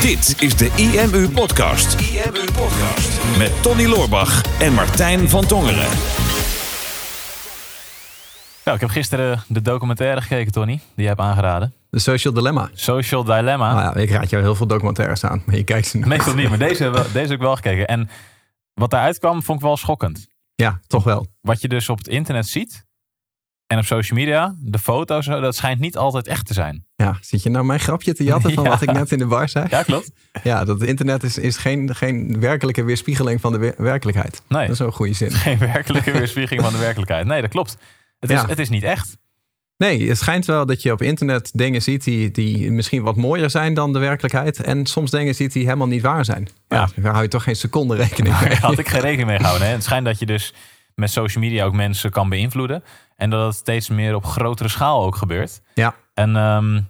Dit is de IMU Podcast. IMU Podcast. Met Tony Loorbach en Martijn van Tongeren. Nou, ik heb gisteren de documentaire gekeken, Tony, die je hebt aangeraden. De Social Dilemma. Social Dilemma. Nou ja, ik raad jou heel veel documentaires aan, maar je kijkt ze nog. Meestal niet, maar deze, deze heb ik wel gekeken. En wat daaruit kwam, vond ik wel schokkend. Ja, toch wel. Wat je dus op het internet ziet en op social media, de foto's, zo, dat schijnt niet altijd echt te zijn. Ja, zit je nou mijn grapje te jatten van Ja. wat ik net in de bar zei? Ja, klopt. Ja, dat internet is, is geen, geen werkelijke weerspiegeling van de wer- werkelijkheid. Nee, Dat is wel een goede zin. geen werkelijke weerspiegeling van de werkelijkheid. Nee, dat klopt. Het is, Ja. het is niet echt. Nee, het schijnt wel dat je op internet dingen ziet die, die misschien wat mooier zijn dan de werkelijkheid. En soms dingen ziet die helemaal niet waar zijn. Ja, Ja. daar hou je toch geen seconde rekening mee. Daar had ik geen rekening mee gehouden. Hè. Het schijnt dat je dus met social media ook mensen kan beïnvloeden. En dat het steeds meer op grotere schaal ook gebeurt. Ja. En ehm,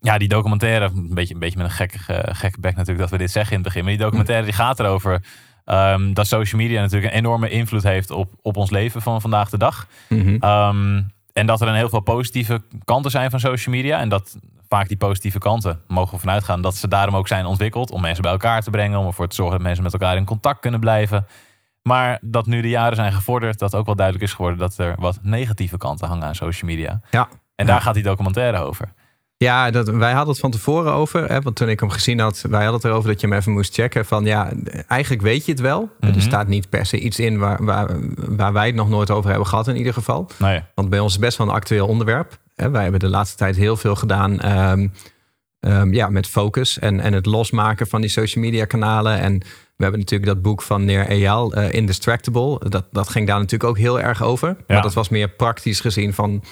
ja, die documentaire, een beetje, een beetje met een gekke, eh, gekke bek natuurlijk dat we dit zeggen in het begin. Maar die documentaire die gaat erover ehm, dat social media natuurlijk een enorme invloed heeft op, op ons leven van vandaag de dag. Mhm. Ehm, en dat er een heel veel positieve kanten zijn van social media. En dat vaak die positieve kanten, mogen we vanuit gaan, dat ze daarom ook zijn ontwikkeld. Om mensen bij elkaar te brengen. Om ervoor te zorgen dat mensen met elkaar in contact kunnen blijven. Maar dat nu de jaren zijn gevorderd, dat ook wel duidelijk is geworden dat er wat negatieve kanten hangen aan social media. Ja. En daar gaat die documentaire over. Ja, dat, wij hadden het van tevoren over. Hè, want toen ik hem gezien had, wij hadden het erover dat je hem even moest checken. Van ja, eigenlijk weet je het wel. Mhm. Er staat niet per se iets in waar, waar, waar wij het nog nooit over hebben gehad in ieder geval. Ja, Want bij ons is het best wel een actueel onderwerp. Hè, wij hebben de laatste tijd heel veel gedaan ehm, ehm, ja, met focus en, en het losmaken van die social media kanalen. En we hebben natuurlijk dat boek van Neer Eyal, eh, Indistractable. Dat, dat ging daar natuurlijk ook heel erg over. Ja. Maar dat was meer praktisch gezien van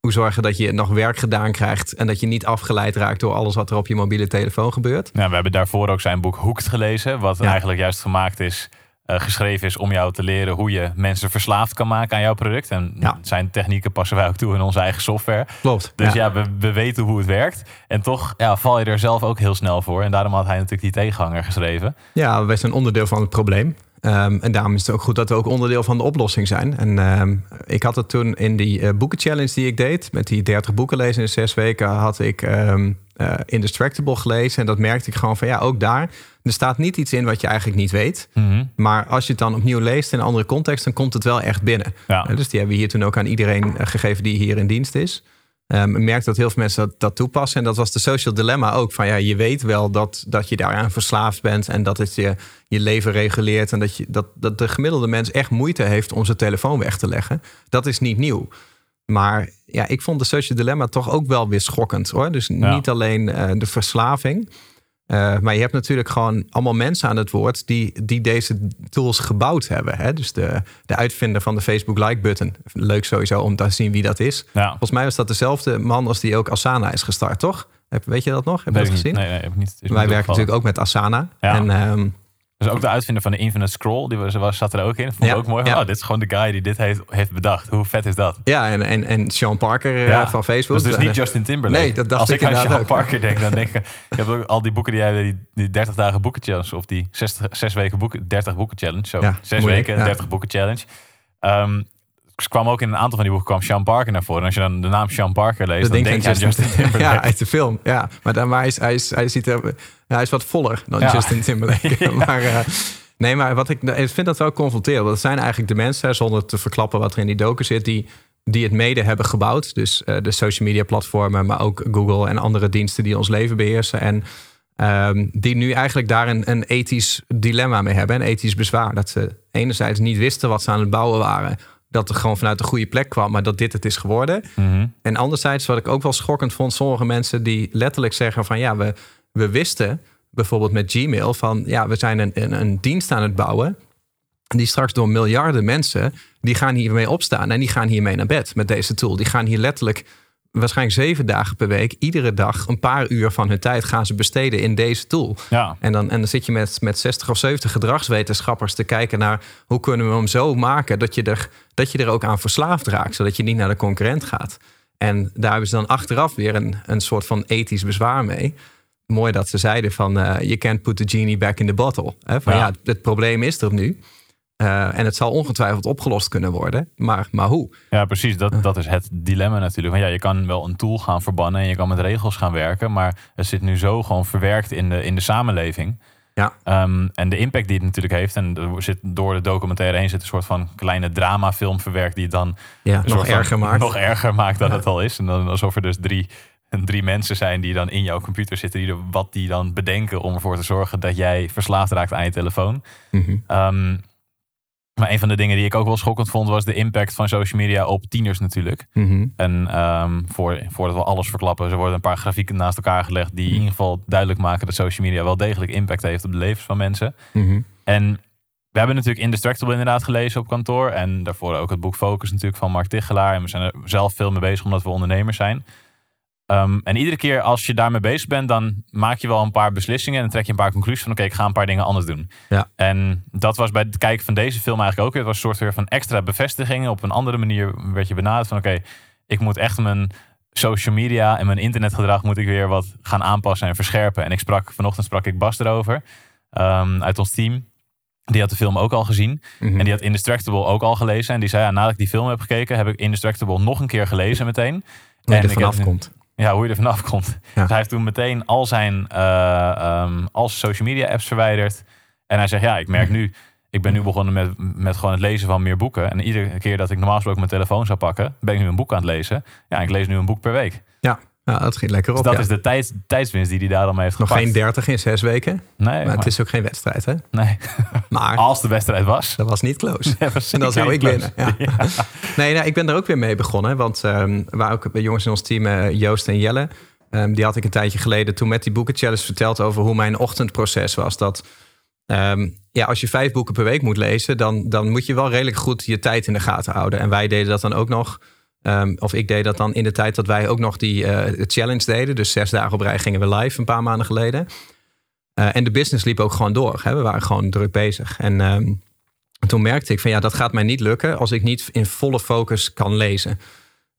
hoe zorgen dat je nog werk gedaan krijgt en dat je niet afgeleid raakt door alles wat er op je mobiele telefoon gebeurt. Nou, we hebben daarvoor ook zijn boek Hoekt gelezen. Wat Ja. eigenlijk juist gemaakt is, geschreven is om jou te leren hoe je mensen verslaafd kan maken aan jouw product. En Ja. zijn technieken passen wij ook toe in onze eigen software. Klopt. Dus ja, we, we weten hoe het werkt. En toch ja, val je er zelf ook heel snel voor. En daarom had hij natuurlijk die tegenhanger geschreven. Ja, wij zijn onderdeel van het probleem. Ehm, en daarom is het ook goed dat we ook onderdeel van de oplossing zijn. En ehm, ik had het toen in die eh, boekenchallenge die ik deed, met die 30 boeken lezen in zes weken, had ik ehm eh, Indistractable gelezen. En dat merkte ik gewoon van ja, ook daar. Er staat niet iets in wat je eigenlijk niet weet. Maar als je het dan opnieuw leest in een andere context, dan komt het wel echt binnen. Ja. Eh, Dus die hebben we hier toen ook aan iedereen gegeven die hier in dienst is. Ik merk dat heel veel mensen dat, dat toepassen. En dat was de social dilemma ook. Van ja, je weet wel dat, dat je daaraan verslaafd bent. En dat het je, je leven reguleert. En dat, je, dat, dat de gemiddelde mens echt moeite heeft om zijn telefoon weg te leggen. Dat is niet nieuw. Maar ja, ik vond de social dilemma toch ook wel weer schokkend hoor. Dus Ja. niet alleen eh, de verslaving. Eh, maar je hebt natuurlijk gewoon allemaal mensen aan het woord die, die deze tools gebouwd hebben. Hè? Dus de, de uitvinder van de Facebook like-button. Leuk sowieso om te zien wie dat is. Ja, Volgens mij was dat dezelfde man als die ook Asana is gestart, toch? Heb- Weet je dat nog? Heb je dat gezien? Nee, nee, heb ik niet. Wij werken natuurlijk ook met Asana. Ja. En ehm, Dus ook de uitvinder van de Infinite Scroll, die was, was, zat er ook in. Vond ik Ja, ook mooi. ja. Oh, dit is gewoon de guy die dit heeft, heeft bedacht. Hoe vet is dat? ja, en, en, en Sean Parker eh, Ja. van Facebook. Dus, dus niet Justin Timberlake. Nee, dat dacht Als ik ik aan Sean ook. Parker denk, dan denk ik... Ik heb ook al die boeken die jij... Die, die 30 dagen boeken challenge. Of die 60, 6 weken boeken... 30 boeken challenge. Zo, Ja, 6 moeilijk, weken, ja. 30 boeken challenge. Er kwam ook in een aantal van die boeken kwam Sean Parker naar voren. En als je dan de naam Sean Parker leest, dat dan denk je aan Justin Timberlake. Ja, uit de film. Ja, maar, dan, maar hij, is, hij, is, hij, ziet er, hij is wat voller dan Ja. Justin Timberlake. maar, eh, nee, maar wat ik, ik vind dat wel confronterend. Want het zijn eigenlijk de mensen, zonder te verklappen wat er in die docu zit, die, die het mede hebben gebouwd. Dus eh, de social media platformen, maar ook Google en andere diensten die ons leven beheersen. En ehm, die nu eigenlijk daar een, een ethisch dilemma mee hebben, een ethisch bezwaar. Dat ze enerzijds niet wisten wat ze aan het bouwen waren. Dat het gewoon vanuit de goede plek kwam, maar dat dit het is geworden. Mhm. En anderzijds, wat ik ook wel schokkend vond, sommige mensen die letterlijk zeggen van ja, we, we wisten bijvoorbeeld met Gmail van ja, we zijn een, een, een dienst aan het bouwen. Die straks door miljarden mensen, die gaan hiermee opstaan en die gaan hiermee naar bed met deze tool. Die gaan hier letterlijk waarschijnlijk zeven dagen per week, iedere dag een paar uur van hun tijd gaan ze besteden in deze tool. Ja. En dan, en dan zit je met, met 60 of 70 gedragswetenschappers te kijken naar hoe kunnen we hem zo maken dat je, er, dat je er ook aan verslaafd raakt, zodat je niet naar de concurrent gaat. En daar hebben ze dan achteraf weer een, een soort van ethisch bezwaar mee. Mooi dat ze zeiden van, eh you can't put the genie back in the bottle. Hè? Van, Ja. ja. het probleem is er nu. en het zal ongetwijfeld opgelost kunnen worden. Maar, maar hoe? Ja, precies. Dat, dat is het dilemma natuurlijk. Want ja, je kan wel een tool gaan verbannen en je kan met regels gaan werken. Maar het zit nu zo gewoon verwerkt in de, in de samenleving. Ja. Ehm, en de impact die het natuurlijk heeft. En er zit door de documentaire heen zit een soort van kleine dramafilm verwerkt. Die het dan ja, nog erger maakt. Nog erger maakt dan het al is. En dan alsof er dus drie, drie mensen zijn die dan in jouw computer zitten. Die wat die dan bedenken om ervoor te zorgen dat jij verslaafd raakt aan je telefoon. Mm maar een van de dingen die ik ook wel schokkend vond, was de impact van social media op tieners natuurlijk. Mhm. En um, voor, voordat we alles verklappen, er worden een paar grafieken naast elkaar gelegd die in ieder geval duidelijk maken dat social media wel degelijk impact heeft op de levens van mensen. Mhm. En we hebben natuurlijk Indestructible inderdaad gelezen op kantoor. En daarvoor ook het boek Focus natuurlijk van Mark Tichelaar. En we zijn er zelf veel mee bezig omdat we ondernemers zijn. Ehm, en iedere keer als je daarmee bezig bent, dan maak je wel een paar beslissingen en trek je een paar conclusies van oké, ik ga een paar dingen anders doen. Ja. En dat was bij het kijken van deze film eigenlijk ook weer. Het was een soort weer van extra bevestigingen. Op een andere manier werd je benaderd van oké, ik moet echt mijn social media en mijn internetgedrag moet ik weer wat gaan aanpassen en verscherpen. En ik sprak, vanochtend sprak ik Bas erover um, uit ons team. Die had de film ook al gezien. Mhm. En die had Indestructible ook al gelezen. En die zei, ja, nadat ik die film heb gekeken, heb ik Indestructible nog een keer gelezen meteen. Je En er ik heb- vanaf komt. Ja, hoe je er vanaf komt. Ja. Dus hij heeft toen meteen al zijn, eh, ehm, al zijn social media apps verwijderd. En hij zegt, ja, ik merk nu, ik ben nu begonnen met, met gewoon het lezen van meer boeken. En iedere keer dat ik normaal gesproken mijn telefoon zou pakken, ben ik nu een boek aan het lezen. Ja, ik lees nu een boek per week. Ja, ja dat ging lekker op. Dus dat ja. is de tijd, tijdswinst die hij daar dan mee heeft Nog gepakt. geen 30 in zes weken. Nee, Maar maar- het is ook geen wedstrijd, hè? nee. Maar als de wedstrijd was. dat was niet close. Was En dan zou ik winnen. Ja. Nee, nou, ik ben er ook weer mee begonnen. Want ehm waar ook bij jongens in ons team, eh, Joost en Jelle... ehm, die had ik een tijdje geleden toen met die boekenchallenge verteld... over hoe mijn ochtendproces was. Dat ehm, ja, als je vijf boeken per week moet lezen... Dan, dan moet je wel redelijk goed je tijd in de gaten houden. En wij deden dat dan ook nog... ehm, of ik deed dat dan in de tijd dat wij ook nog die eh, challenge deden. Dus zes dagen op rij gingen we live een paar maanden geleden. Eh, en de business liep ook gewoon door. Hè? We waren gewoon druk bezig. En ehm, toen merkte ik van ja, dat gaat mij niet lukken als ik niet in volle focus kan lezen.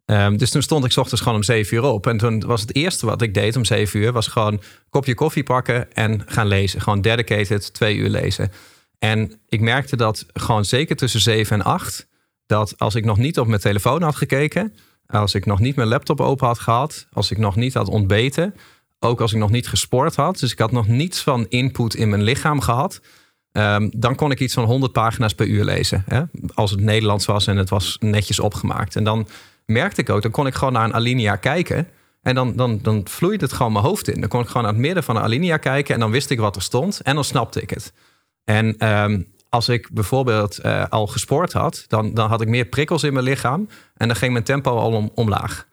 Ehm, dus toen stond ik ochtends gewoon om zeven uur op. En toen was het eerste wat ik deed om zeven uur, was gewoon kopje koffie pakken en gaan lezen. Gewoon dedicated twee uur lezen. En ik merkte dat gewoon zeker tussen zeven en acht, dat als ik nog niet op mijn telefoon had gekeken, als ik nog niet mijn laptop open had gehad, als ik nog niet had ontbeten, ook als ik nog niet gesport had, dus ik had nog niets van input in mijn lichaam gehad, Ehm, dan kon ik iets van 100 pagina's per uur lezen. Hè? Als het Nederlands was en het was netjes opgemaakt. En dan merkte ik ook, dan kon ik gewoon naar een alinea kijken. En dan, dan, dan vloeide het gewoon mijn hoofd in. Dan kon ik gewoon naar het midden van een alinea kijken. En dan wist ik wat er stond. En dan snapte ik het. En ehm, als ik bijvoorbeeld eh, al gesport had, dan, dan had ik meer prikkels in mijn lichaam. En dan ging mijn tempo al om, omlaag.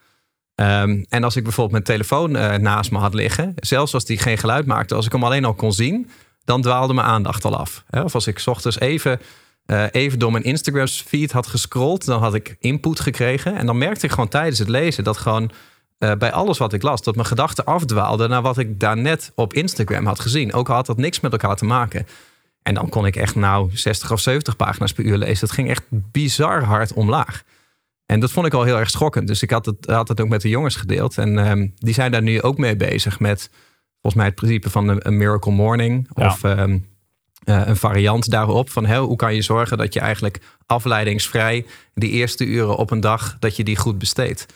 Ehm, en als ik bijvoorbeeld mijn telefoon eh, naast me had liggen, zelfs als die geen geluid maakte, als ik hem alleen al kon zien, dan dwaalde mijn aandacht al af. Hè? Of als ik ochtends even, eh, even door mijn Instagram feed had gescrolld, dan had ik input gekregen. En dan merkte ik gewoon tijdens het lezen dat gewoon bij alles wat ik las, dat mijn gedachten afdwaalden naar wat ik daarnet op Instagram had gezien. Ook al had dat niks met elkaar te maken. En dan kon ik echt nou 60 of 70 pagina's per uur lezen. Dat ging echt bizar hard omlaag. En dat vond ik al heel erg schokkend. Dus ik had het, had het ook met de jongens gedeeld. En ehm, die zijn daar nu ook mee bezig met volgens mij het principe van een, miracle morning. Ja. Of ehm, eh, een variant daarop. Van hoe kan je zorgen dat je eigenlijk afleidingsvrij die eerste uren op een dag, dat je die goed besteedt.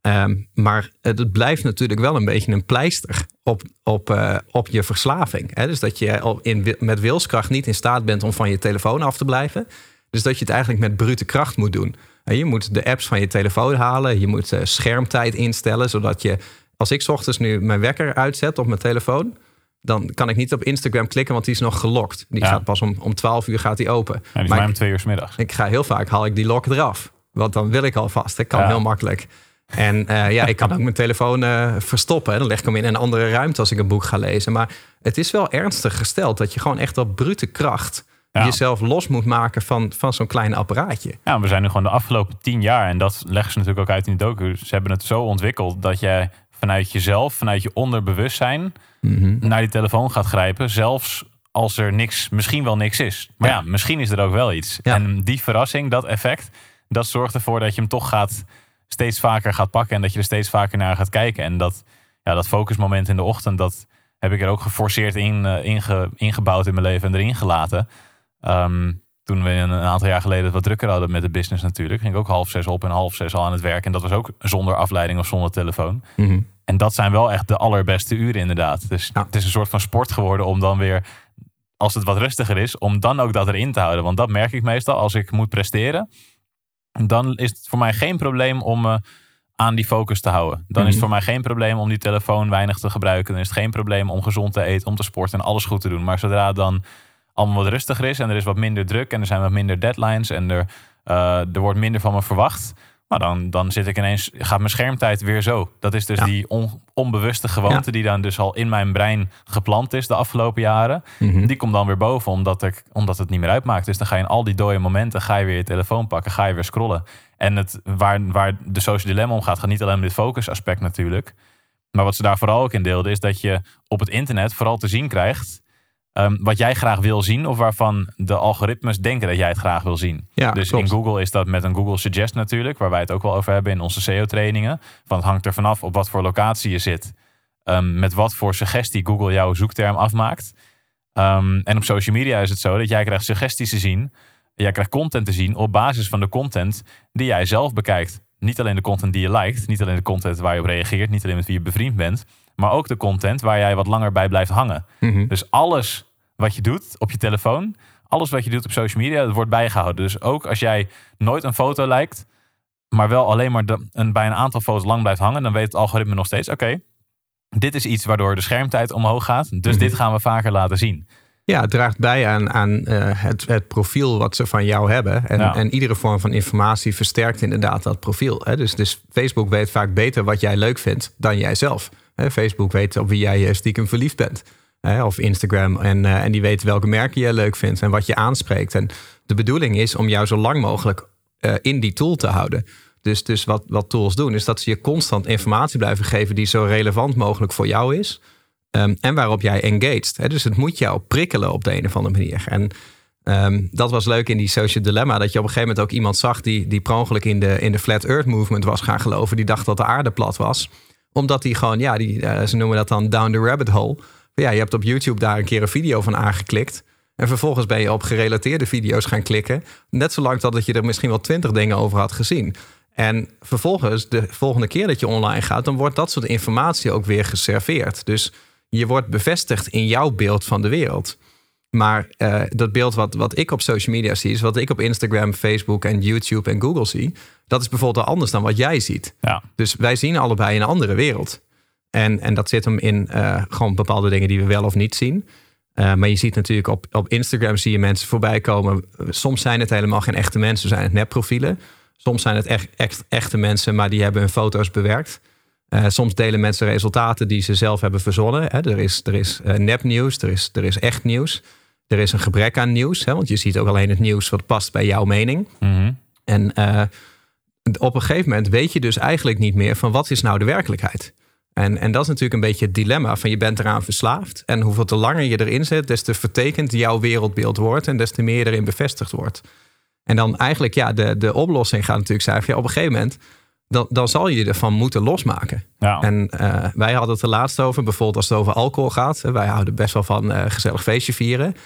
Ehm, maar het blijft natuurlijk wel een beetje een pleister op, op, eh, op je verslaving. Hè? Dus dat je in, met wilskracht niet in staat bent om van je telefoon af te blijven. Dus dat je het eigenlijk met brute kracht moet doen. En je moet de apps van je telefoon halen. Je moet eh, schermtijd instellen. Zodat je, als ik 's ochtends nu mijn wekker uitzet op mijn telefoon. Dan kan ik niet op Instagram klikken, want die is nog gelokt. Die Ja. gaat pas om, om 12 uur gaat die open. Ja, die is Maar mij om twee uur 's middags. ik ga heel vaak haal ik die lock eraf. Want dan wil ik alvast. Ik kan Ja. heel makkelijk. En eh, ja, ik kan ook mijn telefoon eh, verstoppen. Dan leg ik hem in een andere ruimte als ik een boek ga lezen. Maar het is wel ernstig gesteld dat je gewoon echt op brute kracht Ja. jezelf los moet maken van, van zo'n klein apparaatje. Ja, we zijn nu gewoon de afgelopen tien jaar, en dat leggen ze natuurlijk ook uit in de docu. Ze hebben het zo ontwikkeld dat jij vanuit jezelf, vanuit je onderbewustzijn, naar die telefoon gaat grijpen. Zelfs als er niks, misschien wel niks is. Maar ja, Ja. misschien is er ook wel iets. Ja. En die verrassing, dat effect, dat zorgt ervoor dat je hem toch gaat, steeds vaker gaat pakken en dat je er steeds vaker naar gaat kijken. En dat, ja, dat focusmoment in de ochtend, dat heb ik er ook geforceerd in, inge- ingebouwd in mijn leven en erin gelaten. Ehm, toen we een aantal jaar geleden het wat drukker hadden met de business natuurlijk, ging ik ook half zes op en half zes al aan het werk. En dat was ook zonder afleiding of zonder telefoon. Mhm. En dat zijn wel echt de allerbeste uren inderdaad. Dus Ja. het is een soort van sport geworden om dan weer, als het wat rustiger is, om dan ook dat erin te houden. Want dat merk ik meestal als ik moet presteren. Dan is het voor mij geen probleem om me aan die focus te houden. Dan is het Mhm. voor mij geen probleem om die telefoon weinig te gebruiken. Dan is het geen probleem om gezond te eten, om te sporten en alles goed te doen. Maar zodra het dan allemaal wat rustiger is en er is wat minder druk en er zijn wat minder deadlines en er, eh, er wordt minder van me verwacht. Maar dan, dan zit ik ineens, gaat mijn schermtijd weer zo. Dat is dus Ja. die on- onbewuste gewoonte die dan dus al in mijn brein geplant is de afgelopen jaren. Mhm. Die komt dan weer boven omdat, ik, omdat het niet meer uitmaakt. Dus dan ga je in al die dode momenten, ga je weer je telefoon pakken, ga je weer scrollen. En het, waar, waar de social dilemma om gaat, gaat niet alleen om dit focus aspect natuurlijk. Maar wat ze daar vooral ook in deelden, is dat je op het internet vooral te zien krijgt ehm, wat jij graag wil zien, of waarvan de algoritmes denken dat jij het graag wil zien. Ja, dus klopt. in Google is dat met een Google Suggest natuurlijk, waar wij het ook wel over hebben in onze SEO-trainingen. Van het hangt er vanaf op wat voor locatie je zit, ehm, met wat voor suggestie Google jouw zoekterm afmaakt. Ehm, en op social media is het zo dat jij krijgt suggesties te zien, jij krijgt content te zien op basis van de content die jij zelf bekijkt. Niet alleen de content die je liked, niet alleen de content waar je op reageert, niet alleen met wie je bevriend bent, maar ook de content waar jij wat langer bij blijft hangen. Mhm. Dus alles wat je doet op je telefoon, alles wat je doet op social media, dat wordt bijgehouden. Dus ook als jij nooit een foto lijkt, maar wel alleen maar de- een, bij een aantal foto's lang blijft hangen, dan weet het algoritme nog steeds: oké, dit is iets waardoor de schermtijd omhoog gaat. Dus Mhm. dit gaan we vaker laten zien. Ja, het draagt bij aan, aan eh, het, het profiel wat ze van jou hebben. En, Ja. en iedere vorm van informatie versterkt inderdaad dat profiel. Hè? Dus, dus Facebook weet vaak beter wat jij leuk vindt dan jij zelf. Hè, Facebook weet op wie jij eh, stiekem verliefd bent. Of Instagram. En, eh, en die weet welke merken jij leuk vindt en wat je aanspreekt. En de bedoeling is om jou zo lang mogelijk eh, in die tool te houden. Dus, dus wat, wat tools doen, is dat ze je constant informatie blijven geven die zo relevant mogelijk voor jou is. Ehm, en waarop jij engaged. Hè? Dus het moet jou prikkelen op de een of andere manier. En ehm, dat was leuk in die social dilemma. Dat je op een gegeven moment ook iemand zag die, die per ongeluk in de, in de Flat Earth Movement was gaan geloven. Die dacht dat de aarde plat was. Omdat hij gewoon, ja, die, eh, ze noemen dat dan down the rabbit hole. Ja, je hebt op YouTube daar een keer een video van aangeklikt. En vervolgens ben je op gerelateerde video's gaan klikken. Net zolang dat je er misschien wel twintig dingen over had gezien. En vervolgens, de volgende keer dat je online gaat, dan wordt dat soort informatie ook weer geserveerd. Dus je wordt bevestigd in jouw beeld van de wereld. Maar eh, dat beeld wat, wat ik op social media zie, is wat ik op Instagram, Facebook en YouTube en Google zie. Dat is bijvoorbeeld anders dan wat jij ziet. Ja, Dus wij zien allebei een andere wereld. En, en dat zit hem in eh, gewoon bepaalde dingen die we wel of niet zien. Eh, maar je ziet natuurlijk op, op Instagram zie je mensen voorbij komen. Soms zijn het helemaal geen echte mensen, zijn het nepprofielen. Soms zijn het echt, echt echte mensen, maar die hebben hun foto's bewerkt. Soms delen mensen resultaten die ze zelf hebben verzonnen. Hè. Er is, er is nepnieuws, er is, er is echt nieuws. Er is een gebrek aan nieuws, hè, want je ziet ook alleen het nieuws wat past bij jouw mening. Mhm. En eh, op een gegeven moment weet je dus eigenlijk niet meer van wat is nou de werkelijkheid. En, en dat is natuurlijk een beetje het dilemma van je bent eraan verslaafd. En hoeveel te langer je erin zit, des te vertekend jouw wereldbeeld wordt en des te meer je erin bevestigd wordt. En dan eigenlijk, ja, de, de oplossing gaat natuurlijk zijn: van, ja, op een gegeven moment, dan, dan zal je je ervan moeten losmaken. ja. En eh, wij hadden het er laatst over, bijvoorbeeld als het over alcohol gaat. Wij houden best wel van eh, gezellig feestje vieren.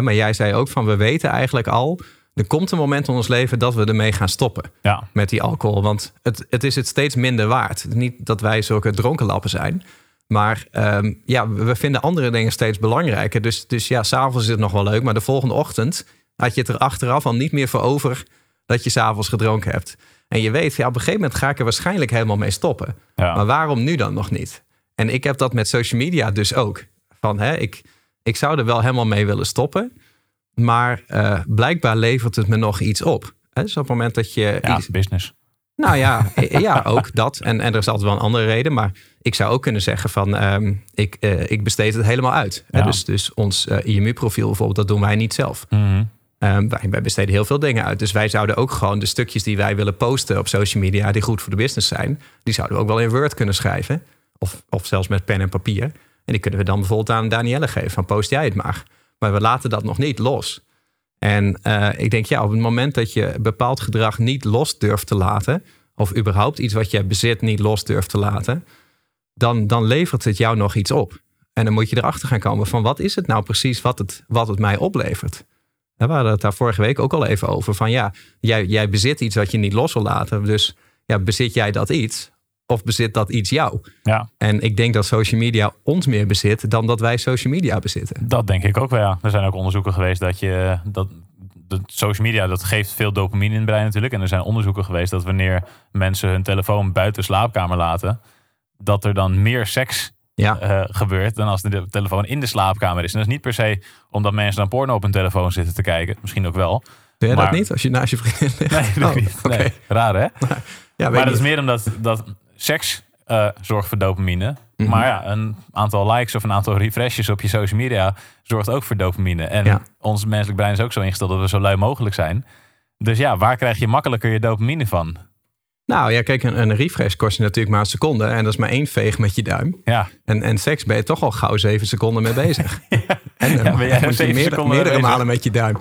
Maar jij zei ook van, we weten eigenlijk al... er komt een moment in ons leven dat we ermee gaan stoppen ja. met die alcohol. Want het, het is het steeds minder waard. Niet dat wij zulke dronkenlappen zijn. Maar ehm, ja, we vinden andere dingen steeds belangrijker. Dus, dus ja, s'avonds is het nog wel leuk. Maar de volgende ochtend had je het er achteraf al niet meer voor over... dat je s'avonds gedronken hebt. En je weet, ja, op een gegeven moment ga ik er waarschijnlijk helemaal mee stoppen. ja. Maar waarom nu dan nog niet? En ik heb dat met social media dus ook. Van, hè, ik, ik zou er wel helemaal mee willen stoppen. Maar eh, blijkbaar levert het me nog iets op. Hè, dus op het moment dat je... ja, iets- business. nou ja, ja, ook dat. En, en er is altijd wel een andere reden. Maar ik zou ook kunnen zeggen van... ehm, ik, eh, ik besteed het helemaal uit. Hè, Ja. dus, dus ons eh, IMU-profiel bijvoorbeeld, dat doen wij niet zelf. Mhm. Ehm, wij, wij besteden heel veel dingen uit. Dus wij zouden ook gewoon de stukjes die wij willen posten op social media, die goed voor de business zijn, die zouden we ook wel in Word kunnen schrijven. Of, of zelfs met pen en papier. En die kunnen we dan bijvoorbeeld aan Danielle geven: van post jij het maar. Maar we laten dat nog niet los. En eh, ik denk, ja, op het moment dat je bepaald gedrag niet los durft te laten, of überhaupt iets wat je bezit niet los durft te laten, dan, dan levert het jou nog iets op. En dan moet je erachter gaan komen van wat is het nou precies wat het, wat het mij oplevert. We hadden het daar vorige week ook al even over. Van ja, jij, jij bezit iets wat je niet los wil laten. Dus ja, bezit jij dat iets? Of bezit dat iets jou? Ja. En ik denk dat social media ons meer bezit dan dat wij social media bezitten. Dat denk ik ook wel, ja. Er zijn ook onderzoeken geweest dat je... Dat, social media, dat geeft veel dopamine in het brein natuurlijk. En er zijn onderzoeken geweest dat wanneer mensen hun telefoon buiten de slaapkamer laten... dat er dan meer seks Ja, eh, gebeurt dan als de telefoon in de slaapkamer is. En dat is niet per se omdat mensen dan porno op hun telefoon zitten te kijken. Misschien ook wel. doe jij maar- dat niet als je naast je vriendin ligt? Nee, dat Oh, niet. Nee. Raar hè? Ja, maar dat niet. is meer omdat dat seks eh, zorgt voor dopamine. Mhm. Maar ja, een aantal likes of een aantal refreshes op je social media zorgt ook voor dopamine. En Ja. ons menselijk brein is ook zo ingesteld dat we zo lui mogelijk zijn. Dus ja, waar krijg je makkelijker je dopamine van? Nou ja, kijk, een, een refresh kost je natuurlijk maar een seconde. En dat is maar één veeg met je duim. Ja, En, en seks ben je toch al gauw zeven seconden mee bezig. En dan Ja, ben moet je meerdere, meerdere malen met je duim.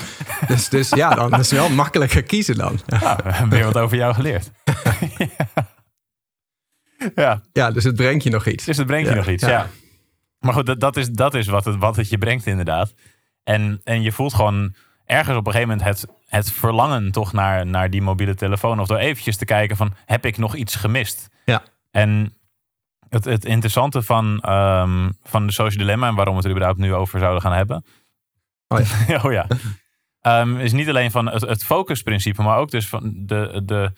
Dus, dus ja, dan is het wel makkelijker kiezen dan. nou, we hebben weer wat over jou geleerd. ja, Ja, dus het brengt je nog iets. dus het brengt je Ja, nog iets. ja. Ja. Maar goed, dat, dat is, dat is wat, het, wat het je brengt inderdaad. En, en je voelt gewoon ergens op een gegeven moment het, het verlangen toch naar, naar die mobiele telefoon. Of door eventjes te kijken van, heb ik nog iets gemist? Ja. En het, het interessante van, ehm, van de social dilemma... en waarom we het er überhaupt nu over zouden gaan hebben... Oh ja. oh ja. Ehm, is niet alleen van het, het focusprincipe... maar ook dus van de, de,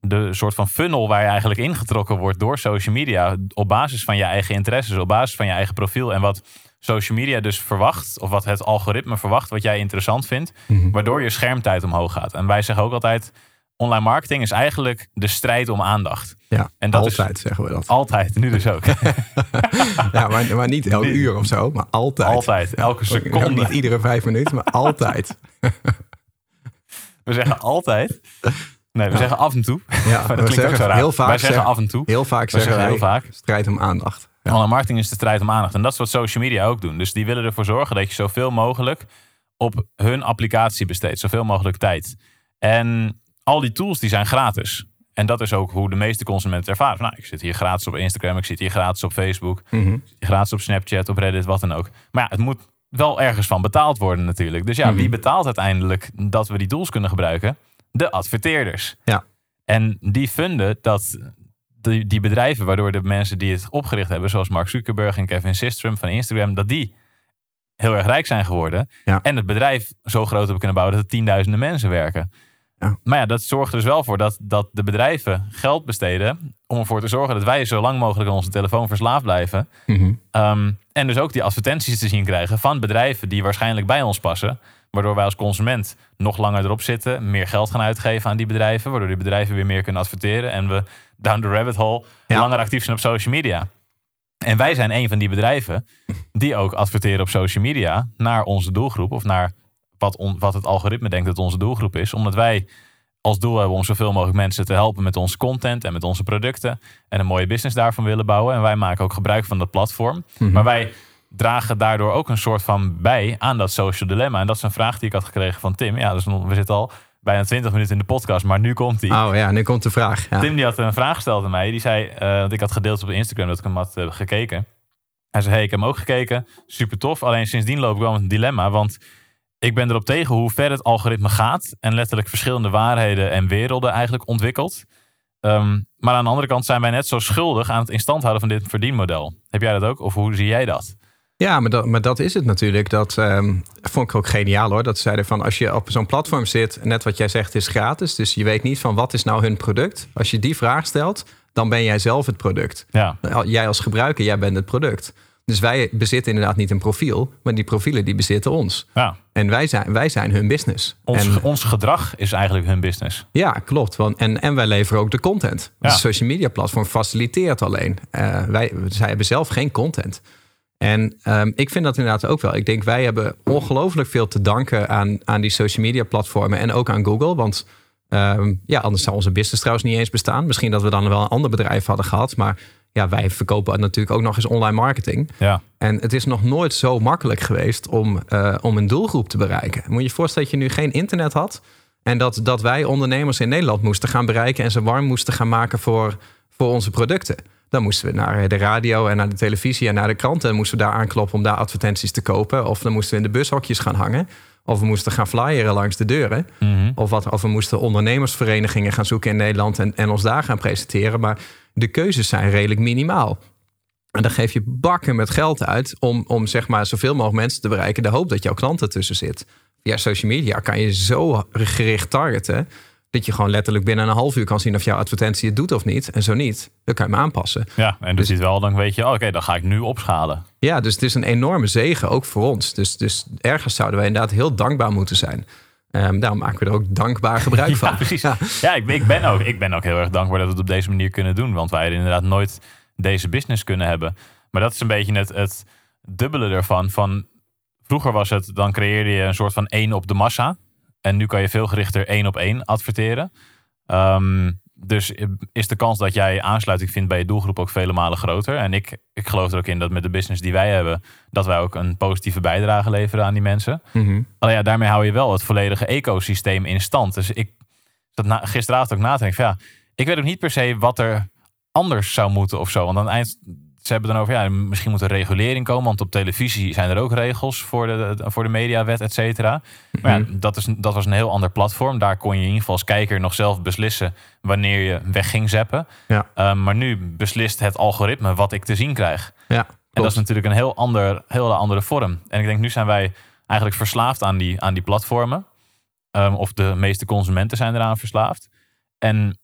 de soort van funnel... waar je eigenlijk ingetrokken wordt door social media... op basis van je eigen interesses, op basis van je eigen profiel... en wat social media dus verwacht... of wat het algoritme verwacht, wat jij interessant vindt... Mhm. waardoor je schermtijd omhoog gaat. En wij zeggen ook altijd... online marketing is eigenlijk de strijd om aandacht. Ja, En dat is- altijd zeggen we dat. Altijd, nu dus ook. Ja, maar, maar niet elk uur of zo, maar altijd. Altijd, elke Ook seconde. niet iedere vijf minuten, maar altijd. We zeggen altijd. Nee, we zeggen af en toe. Ja, dat klinkt ook zo raar. heel vaak, Wij zeggen af en toe. heel vaak zeggen zeggen heel vaak. strijd om aandacht. Ja. Online marketing is de strijd om aandacht. En dat is wat social media ook doen. Dus die willen ervoor zorgen dat je zoveel mogelijk op hun applicatie besteedt. Zoveel mogelijk tijd. En al die tools die zijn gratis. En dat is ook hoe de meeste consumenten ervaren. Nou, ik zit hier gratis op Instagram, ik zit hier gratis op Facebook, hier gratis op Snapchat, op Reddit, wat dan ook. Maar ja, het moet wel ergens van betaald worden natuurlijk. Dus ja, Mhm. wie betaalt uiteindelijk dat we die tools kunnen gebruiken? De adverteerders. Ja. En die vinden dat die, die bedrijven, waardoor de mensen die het opgericht hebben, zoals Mark Zuckerberg en Kevin Systrom van Instagram, dat die heel erg rijk zijn geworden. Ja. En het bedrijf zo groot hebben kunnen bouwen dat er tienduizenden mensen werken. Ja. Maar ja, dat zorgt dus wel voor dat, dat de bedrijven geld besteden om ervoor te zorgen dat wij zo lang mogelijk aan onze telefoon verslaafd blijven. Mhm. Um, en dus ook die advertenties te zien krijgen van bedrijven die waarschijnlijk bij ons passen. Waardoor wij als consument nog langer erop zitten, meer geld gaan uitgeven aan die bedrijven. Waardoor die bedrijven weer meer kunnen adverteren. En we down the rabbit hole Ja. langer actief zijn op social media. En wij zijn een van die bedrijven die ook adverteren op social media naar onze doelgroep. Of naar wat, on- wat het algoritme denkt dat onze doelgroep is. Omdat wij als doel hebben om zoveel mogelijk mensen te helpen met onze content en met onze producten. En een mooie business daarvan willen bouwen. En wij maken ook gebruik van dat platform. Mhm. Maar wij dragen daardoor ook een soort van bij aan dat social dilemma. En dat is een vraag die ik had gekregen van Tim. Ja, dus we zitten al bijna 20 minuten in de podcast, maar nu komt die. Oh ja, nu komt de vraag. Ja. Tim die had een vraag gesteld aan mij. Die zei, eh, want ik had gedeeld op Instagram dat ik hem had eh, gekeken. Hij zei, hey, ik heb hem ook gekeken. Super tof. Alleen sindsdien loop ik wel met een dilemma. Want ik ben erop tegen hoe ver het algoritme gaat. En letterlijk verschillende waarheden en werelden eigenlijk ontwikkelt. Ehm, maar aan de andere kant zijn wij net zo schuldig aan het instand houden van dit verdienmodel. Heb jij dat ook? Of hoe zie jij dat? Ja, maar dat, maar dat is het natuurlijk. Dat ehm, vond ik ook geniaal hoor. Dat ze zeiden van als je op zo'n platform zit, net wat jij zegt is gratis. Dus je weet niet van wat is nou hun product. Als je die vraag stelt, dan ben jij zelf het product. Ja, Jij als gebruiker, jij bent het product. Dus wij bezitten inderdaad niet een profiel, maar die profielen die bezitten ons. ja. En wij zijn, wij zijn hun business. Ons, en, ons gedrag is eigenlijk hun business. ja, klopt. Want, en, en wij leveren ook de content. Ja. De social media platform faciliteert alleen. Eh, wij, zij hebben zelf geen content. En ehm, ik vind dat inderdaad ook wel. Ik denk, wij hebben ongelooflijk veel te danken aan, aan die social media platformen en ook aan Google. Want ehm, ja, anders zou onze business trouwens niet eens bestaan. Misschien dat we dan wel een ander bedrijf hadden gehad. Maar ja, wij verkopen natuurlijk ook nog eens online marketing. Ja, En het is nog nooit zo makkelijk geweest om, eh, om een doelgroep te bereiken. Moet je je voorstellen dat je nu geen internet had. En dat, dat wij ondernemers in Nederland moesten gaan bereiken en ze warm moesten gaan maken voor, voor onze producten. Dan moesten we naar de radio en naar de televisie en naar de kranten. En moesten we daar aankloppen om daar advertenties te kopen. Of dan moesten we in de bushokjes gaan hangen. Of we moesten gaan flyeren langs de deuren. Mhm. Of, wat, of we moesten ondernemersverenigingen gaan zoeken in Nederland en, en ons daar gaan presenteren. Maar de keuzes zijn redelijk minimaal. En dan geef je bakken met geld uit om, om zeg maar zoveel mogelijk mensen te bereiken. De hoop dat jouw klant ertussen zit. Via social media kan je zo gericht targeten. Dat je gewoon letterlijk binnen een half uur kan zien of jouw advertentie het doet of niet. En zo niet, dan kan je hem aanpassen. Ja, en dus het wel, dan weet je, oh, oké, dan ga ik nu opschalen. Ja, dus het is een enorme zegen, ook voor ons. Dus, dus ergens zouden wij inderdaad heel dankbaar moeten zijn. Ehm, daarom maken we er ook dankbaar gebruik van. Ja, precies. Ja. Ja, ik, ben- ik, ben ook, ik ben ook heel erg dankbaar dat we het op deze manier kunnen doen. Want wij hadden inderdaad nooit deze business kunnen hebben. Maar dat is een beetje het, het dubbele ervan. Van, vroeger was het, dan creëerde je een soort van één op de massa. En nu kan je veel gerichter één op één adverteren. Ehm, dus is de kans dat jij aansluiting vindt bij je doelgroep ook vele malen groter. En ik, ik geloof er ook in dat met de business die wij hebben, dat wij ook een positieve bijdrage leveren aan die mensen. Mhm. Alleen ja, daarmee hou je wel het volledige ecosysteem in stand. Dus ik zat na, gisteravond ook na te denken van ja, ik weet ook niet per se wat er anders zou moeten of zo. Want aan het eind, ze hebben dan over ja, misschien moet er regulering komen. Want op televisie zijn er ook regels voor de, voor de mediawet, et cetera. Maar ja, dat, is, dat was een heel ander platform. Daar kon je in ieder geval als kijker nog zelf beslissen wanneer je weg ging zappen. Ja. Ehm, maar nu beslist het algoritme wat ik te zien krijg. Ja, En dat is natuurlijk een heel ander, heel andere vorm. En ik denk, nu zijn wij eigenlijk verslaafd aan die, aan die platformen. Ehm, of de meeste consumenten zijn eraan verslaafd. En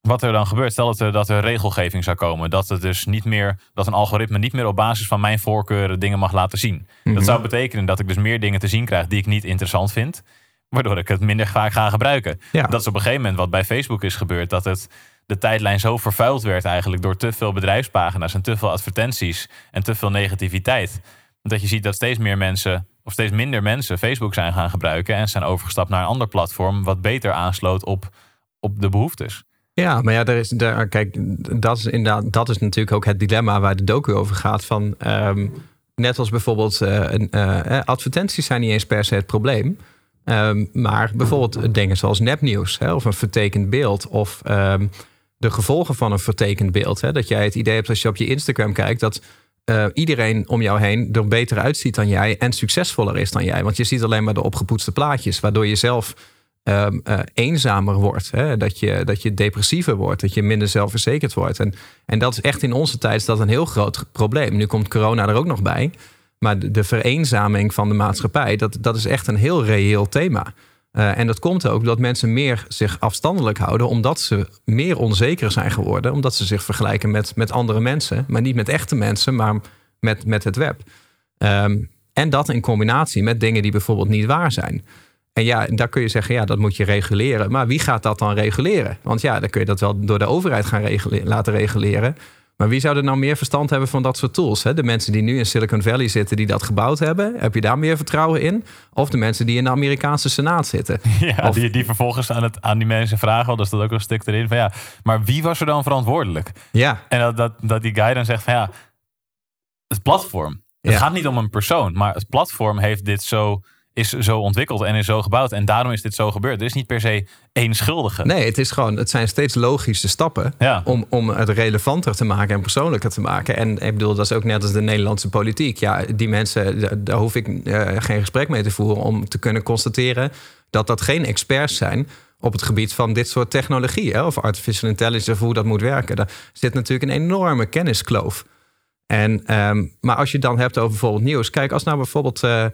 wat er dan gebeurt, stel dat er, dat er regelgeving zou komen. Dat, het dus niet meer, dat een algoritme niet meer op basis van mijn voorkeuren dingen mag laten zien. Dat zou betekenen dat ik dus meer dingen te zien krijg die ik niet interessant vind. Waardoor ik het minder vaak ga gebruiken. Ja. Dat is op een gegeven moment wat bij Facebook is gebeurd. Dat het, de tijdlijn zo vervuild werd eigenlijk door te veel bedrijfspagina's en te veel advertenties en te veel negativiteit. Dat je ziet dat steeds meer mensen, of steeds minder mensen, Facebook zijn gaan gebruiken en zijn overgestapt naar een ander platform wat beter aansloot op, op de behoeftes. Ja, maar ja, daar is, daar, kijk, dat is inderdaad, dat is natuurlijk ook het dilemma waar de docu over gaat. Van, ehm, net als bijvoorbeeld eh, eh, eh, advertenties zijn niet eens per se het probleem. Ehm, maar bijvoorbeeld dingen zoals nepnieuws hè, of een vertekend beeld. Of ehm, de gevolgen van een vertekend beeld. Hè, dat jij het idee hebt als je op je Instagram kijkt dat iedereen om jou heen er beter uitziet dan jij en succesvoller is dan jij. Want je ziet alleen maar de opgepoetste plaatjes, waardoor je zelf ehm, eh, eenzamer wordt. Hè? Dat, je, dat je depressiever wordt, dat je minder zelfverzekerd wordt. En, en dat is echt in onze tijd dat een heel groot probleem. Nu komt corona er ook nog bij. Maar de, de vereenzaming van de maatschappij, dat, dat is echt een heel reëel thema. Eh, en dat komt ook dat mensen meer zich afstandelijk houden, omdat ze meer onzeker zijn geworden, omdat ze zich vergelijken met, met andere mensen, maar niet met echte mensen, maar met, met het web. Ehm, en dat in combinatie met dingen die bijvoorbeeld niet waar zijn. En ja, daar kun je zeggen, ja, dat moet je reguleren. Maar wie gaat dat dan reguleren? Want ja, dan kun je dat wel door de overheid gaan laten reguleren. Maar wie zou er nou meer verstand hebben van dat soort tools? Hè? De mensen die nu in Silicon Valley zitten, die dat gebouwd hebben. Heb je daar meer vertrouwen in? Of de mensen die in de Amerikaanse Senaat zitten? Ja, Of- die, die vervolgens aan, het, aan die mensen vragen, want er staat ook een stuk erin van ja, maar wie was er dan verantwoordelijk? Ja, En dat, dat, dat die guy dan zegt van ja, het platform. Het Ja. gaat niet om een persoon, maar het platform heeft dit zo, is zo ontwikkeld en is zo gebouwd. En daarom is dit zo gebeurd. Er is niet per se één schuldige. nee, het, is gewoon, het zijn steeds logische stappen. Ja. om, om het relevanter te maken en persoonlijker te maken. En ik bedoel, dat is ook net als de Nederlandse politiek. Ja, die mensen, da- daar hoef ik eh, geen gesprek mee te voeren om te kunnen constateren dat dat geen experts zijn op het gebied van dit soort technologie, hè, of artificial intelligence, of hoe dat moet werken. Daar zit natuurlijk een enorme kenniskloof. En, ehm, maar als je het dan hebt over bijvoorbeeld nieuws, kijk, als nou bijvoorbeeld eh,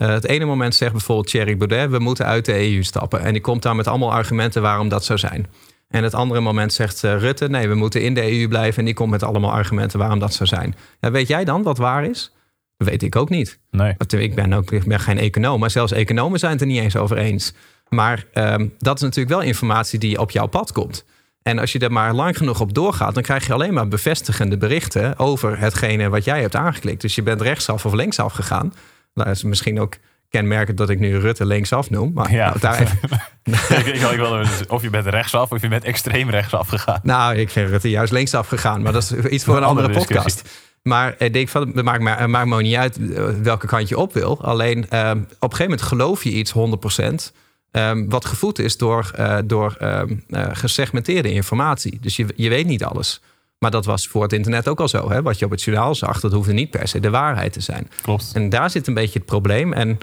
eh, het ene moment zegt bijvoorbeeld Thierry Baudet, we moeten uit de EU stappen. En die komt dan met allemaal argumenten waarom dat zou zijn. En het andere moment zegt eh, Rutte, nee, we moeten in de EU blijven. En die komt met allemaal argumenten waarom dat zou zijn. Ja, weet jij dan wat waar is? Dat weet ik ook niet. Nee. Want Ik ben ook ik ben geen econoom, maar zelfs economen zijn het er niet eens over eens. Maar ehm, dat is natuurlijk wel informatie die op jouw pad komt. En als je er maar lang genoeg op doorgaat, dan krijg je alleen maar bevestigende berichten over hetgene wat jij hebt aangeklikt. Dus je bent rechtsaf of linksaf gegaan. Nou, dat is misschien ook kenmerkend dat ik nu Rutte linksaf noem. Maar Ja. nou, daar, ik, ik, wil- ik wil, of je bent rechtsaf of je bent extreem rechtsaf gegaan. Nou, ik vind Rutte juist linksaf gegaan. Maar dat is iets voor een, Een andere, podcast. Maar ik denk van, het maakt me, maakt me ook niet uit eh, welke kant je op wil. Alleen ehm, op een gegeven moment geloof je iets 100%. ehm, wat gevoed is door, eh, door ehm, eh, gesegmenteerde informatie. Dus je, je weet niet alles. Maar dat was voor het internet ook al zo. Hè? Wat je op het journaal zag, dat hoefde niet per se de waarheid te zijn. Klopt. En daar zit een beetje het probleem. En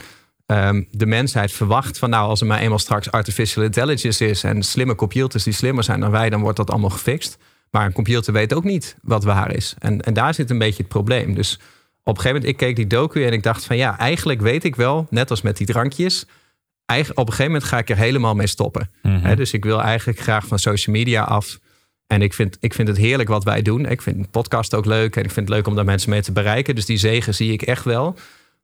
ehm, de mensheid verwacht van nou, als er maar eenmaal straks artificial intelligence is en slimme computers die slimmer zijn dan wij, dan wordt dat allemaal gefixt. Maar een computer weet ook niet wat waar is. En, en daar zit een beetje het probleem. Dus op een gegeven moment, ik keek die docu en ik dacht van ja, eigenlijk weet ik wel, net als met die drankjes, eigenlijk, op een gegeven moment ga ik er helemaal mee stoppen. Mhm. dus ik wil eigenlijk graag van social media af. En ik vind, ik vind het heerlijk wat wij doen. Ik vind een podcast ook leuk en ik vind het leuk om daar mensen mee te bereiken. Dus die zegen zie ik echt wel.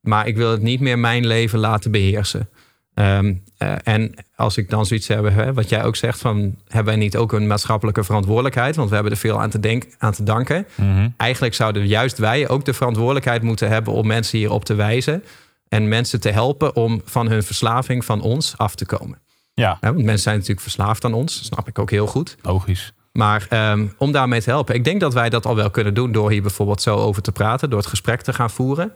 Maar ik wil het niet meer mijn leven laten beheersen. Ehm, eh, en als ik dan zoiets heb, hè, wat jij ook zegt, van hebben wij niet ook een maatschappelijke verantwoordelijkheid? Want we hebben er veel aan te, denk, aan te danken. Mhm. Eigenlijk zouden juist wij ook de verantwoordelijkheid moeten hebben om mensen hierop te wijzen. En mensen te helpen om van hun verslaving van ons af te komen. Ja, Hè, want mensen zijn natuurlijk verslaafd aan ons, snap ik ook heel goed. logisch. Maar ehm, om daarmee te helpen, ik denk dat wij dat al wel kunnen doen door hier bijvoorbeeld zo over te praten, door het gesprek te gaan voeren.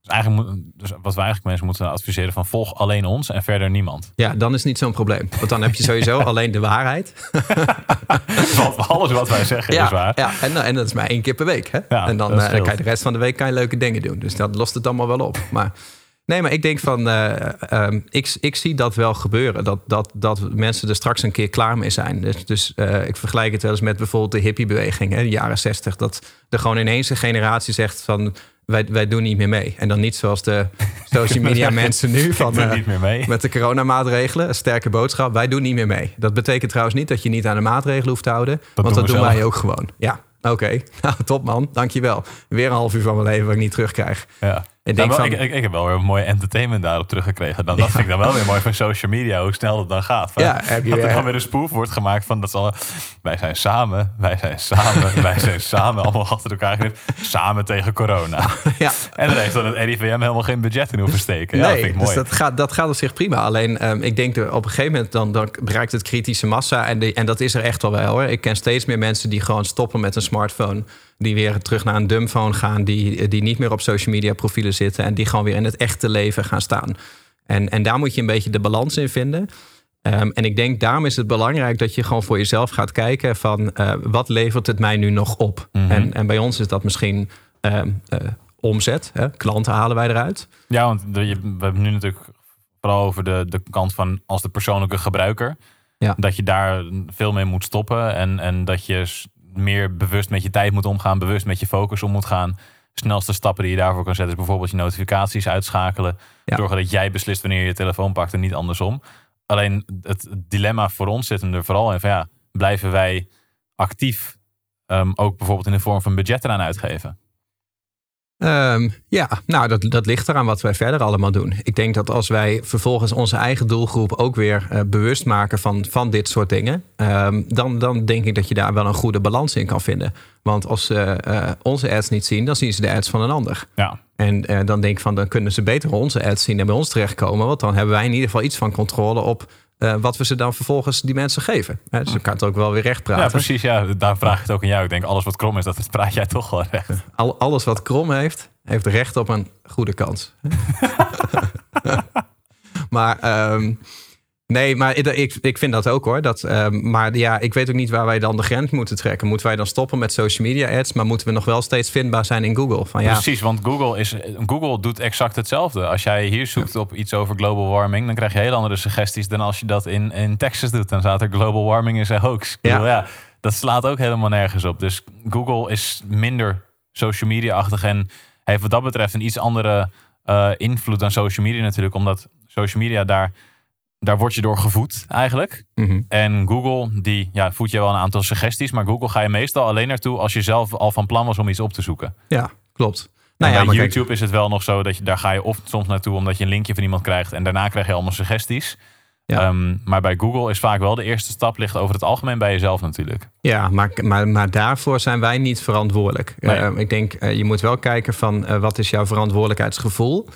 Dus eigenlijk moet, dus wat we eigenlijk mensen moeten adviseren van volg alleen ons en verder niemand. Ja, dan is niet zo'n probleem. Want dan heb je sowieso alleen de waarheid. Alles wat wij zeggen Ja, is waar. ja en, en dat is maar één keer per week. Hè? Ja, en dan, eh, dan kan je de rest van de week kan je leuke dingen doen. Dus dat lost het allemaal wel op. Maar nee, maar ik denk van, eh, ehm, ik, ik zie dat wel gebeuren. Dat, dat, dat mensen er straks een keer klaar mee zijn. Dus, dus eh, ik vergelijk het wel eens met bijvoorbeeld de hippiebeweging, hè, de jaren zestig. Dat er gewoon ineens een generatie zegt van, wij, wij doen niet meer mee. En dan niet zoals de social media mensen nu. Van, eh, niet meer mee. met de coronamaatregelen, een sterke boodschap. Wij doen niet meer mee. Dat betekent trouwens niet dat je niet aan de maatregelen hoeft te houden. want doen dat doen zelf. wij ook gewoon. Ja, oké. Nou, top man. Dankjewel. Weer een half uur van mijn leven wat ik niet terugkrijg. Ja. Ik Ja, denk wel, van- ik, ik, ik heb wel weer een mooi entertainment daarop teruggekregen. Dan, dat vind ik dan wel weer mooi van social media, hoe snel het dan gaat. Van, Ja, heb je dat er dan weer een spoof wordt gemaakt van dat zal, wij zijn samen, wij zijn samen, wij zijn samen, allemaal achter elkaar samen tegen corona. Ja. En dan heeft dan het RIVM helemaal geen budget in hoeven steken. Ja, dat vind ik mooi. dus dat gaat, dat gaat op zich prima. Alleen ehm, ik denk dat op een gegeven moment dan, dan bereikt het kritische massa. En, die- en dat is er echt wel wel hoor. Ik ken steeds meer mensen die gewoon stoppen met een smartphone. Die weer terug naar een dumbphone gaan. Die, die niet meer op social media profielen zitten. En die gewoon weer in het echte leven gaan staan. En, en daar moet je een beetje de balans in vinden. Ehm, en ik denk daarom is het belangrijk dat je gewoon voor jezelf gaat kijken van eh, wat levert het mij nu nog op? Mhm. en, en bij ons is dat misschien ehm, eh, omzet. Hè? Klanten halen wij eruit. Ja, want de- we hebben nu natuurlijk vooral over de, de kant van als de persoonlijke gebruiker. Ja. Dat je daar veel mee moet stoppen. En, en dat je meer bewust met je tijd moet omgaan. Bewust met je focus om moet gaan. Snelste stappen die je daarvoor kan zetten is bijvoorbeeld je notificaties uitschakelen. Ja. Zorgen dat jij beslist wanneer je je telefoon pakt en niet andersom. Alleen het dilemma voor ons zit hem er vooral in van ja, blijven wij actief ehm, ook bijvoorbeeld in de vorm van budget eraan uitgeven? Ehm, ja, nou, dat, dat ligt eraan wat wij verder allemaal doen. Ik denk dat als wij vervolgens onze eigen doelgroep ook weer eh, bewust maken van, van dit soort dingen, ehm, dan, dan denk ik dat je daar wel een goede balans in kan vinden. Want als ze eh, onze ads niet zien, dan zien ze de ads van een ander. Ja, En eh, dan denk ik van, dan kunnen ze beter onze ads zien en bij ons terechtkomen. Want dan hebben wij in ieder geval iets van controle op eh, wat we ze dan vervolgens die mensen geven. Hè, dus dan kan het ook wel weer recht praten. ja precies. Ja. Daar vraag ik het ook aan jou. Ik denk alles wat krom is, dat praat jij toch wel recht. Al, alles wat krom heeft, heeft recht op een goede kans. maar ehm, nee, maar ik, ik, vind dat ook hoor. Dat, ehm, maar ja, ik weet ook niet waar wij dan de grens moeten trekken. Moeten wij dan stoppen met social media ads, maar moeten we nog wel steeds vindbaar zijn in Google? Van ja, Precies, want Google, is, Google doet exact hetzelfde. Als jij hier zoekt op iets over global warming, dan krijg je heel andere suggesties dan als je dat in, in Texas doet. Dan staat er global warming is een hoax. Ik Ja. bedoel, ja, dat slaat ook helemaal nergens op. Dus Google is minder social media-achtig en heeft wat dat betreft een iets andere eh, invloed dan social media natuurlijk. Omdat social media, daar, daar word je door gevoed eigenlijk. mhm. En Google, die ja, voedt je wel een aantal suggesties. Maar Google ga je meestal alleen naartoe als je zelf al van plan was om iets op te zoeken. ja klopt. Nou ja, bij kijk, YouTube is het wel nog zo dat je daar ga je of soms naartoe omdat je een linkje van iemand krijgt en daarna krijg je allemaal suggesties. Ja. Ehm, maar bij Google is vaak wel de eerste stap ligt over het algemeen bij jezelf natuurlijk. Ja, maar, maar, maar daarvoor zijn wij niet verantwoordelijk. Nee. Eh, ik denk, eh, je moet wel kijken van eh, wat is jouw verantwoordelijkheidsgevoel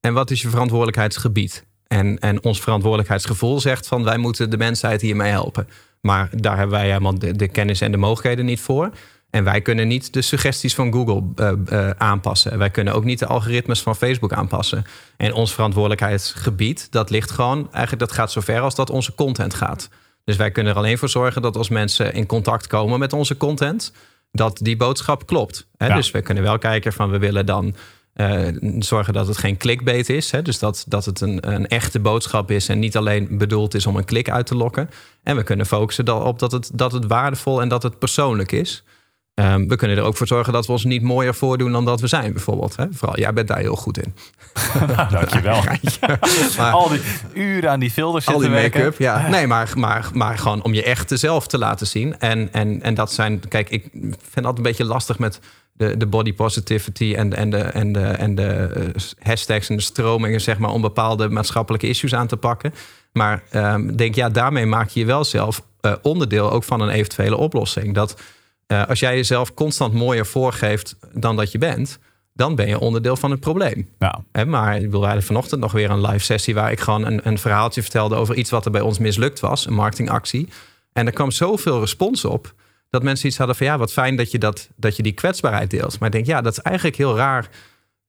en wat is je verantwoordelijkheidsgebied. En, en ons verantwoordelijkheidsgevoel zegt van wij moeten de mensheid hiermee helpen. Maar daar hebben wij helemaal de, de kennis en de mogelijkheden niet voor. En wij kunnen niet de suggesties van Google eh, eh, aanpassen. Wij kunnen ook niet de algoritmes van Facebook aanpassen. En ons verantwoordelijkheidsgebied, dat ligt gewoon, eigenlijk dat gaat zover als dat onze content gaat. Dus wij kunnen er alleen voor zorgen dat als mensen in contact komen met onze content, dat die boodschap klopt. Hè? Ja. Dus we kunnen wel kijken van we willen dan Eh, zorgen dat het geen clickbait is. Hè? Dus dat, dat het een, een echte boodschap is en niet alleen bedoeld is om een klik uit te lokken. En we kunnen focussen op dat het, dat het waardevol en dat het persoonlijk is. Ehm, we kunnen er ook voor zorgen dat we ons niet mooier voordoen dan dat we zijn, bijvoorbeeld. Hè? Vooral, jij bent daar heel goed in. dankjewel. maar, al die uren aan die filters al die make-up, ja. Nee, maar, maar, maar gewoon om je echte zelf te laten zien. En, en, en dat zijn, kijk, ik vind altijd een beetje lastig met de, de body positivity en, en, de, en, de, en de eh, hashtags en de stromingen, zeg maar, om bepaalde maatschappelijke issues aan te pakken. Maar um, denk, ja, daarmee maak je je wel zelf uh, onderdeel ook van een eventuele oplossing. Dat uh, als jij jezelf constant mooier voorgeeft dan dat je bent, dan ben je onderdeel van het probleem. Ja. He, maar ik wil hadden vanochtend nog weer een live sessie waar ik gewoon een, een verhaaltje vertelde over iets wat er bij ons mislukt was, een marketingactie. En er kwam zoveel respons op dat mensen iets hadden van ja, wat fijn dat je, dat, dat je die kwetsbaarheid deelt. Maar ik denk, ja, dat is eigenlijk heel raar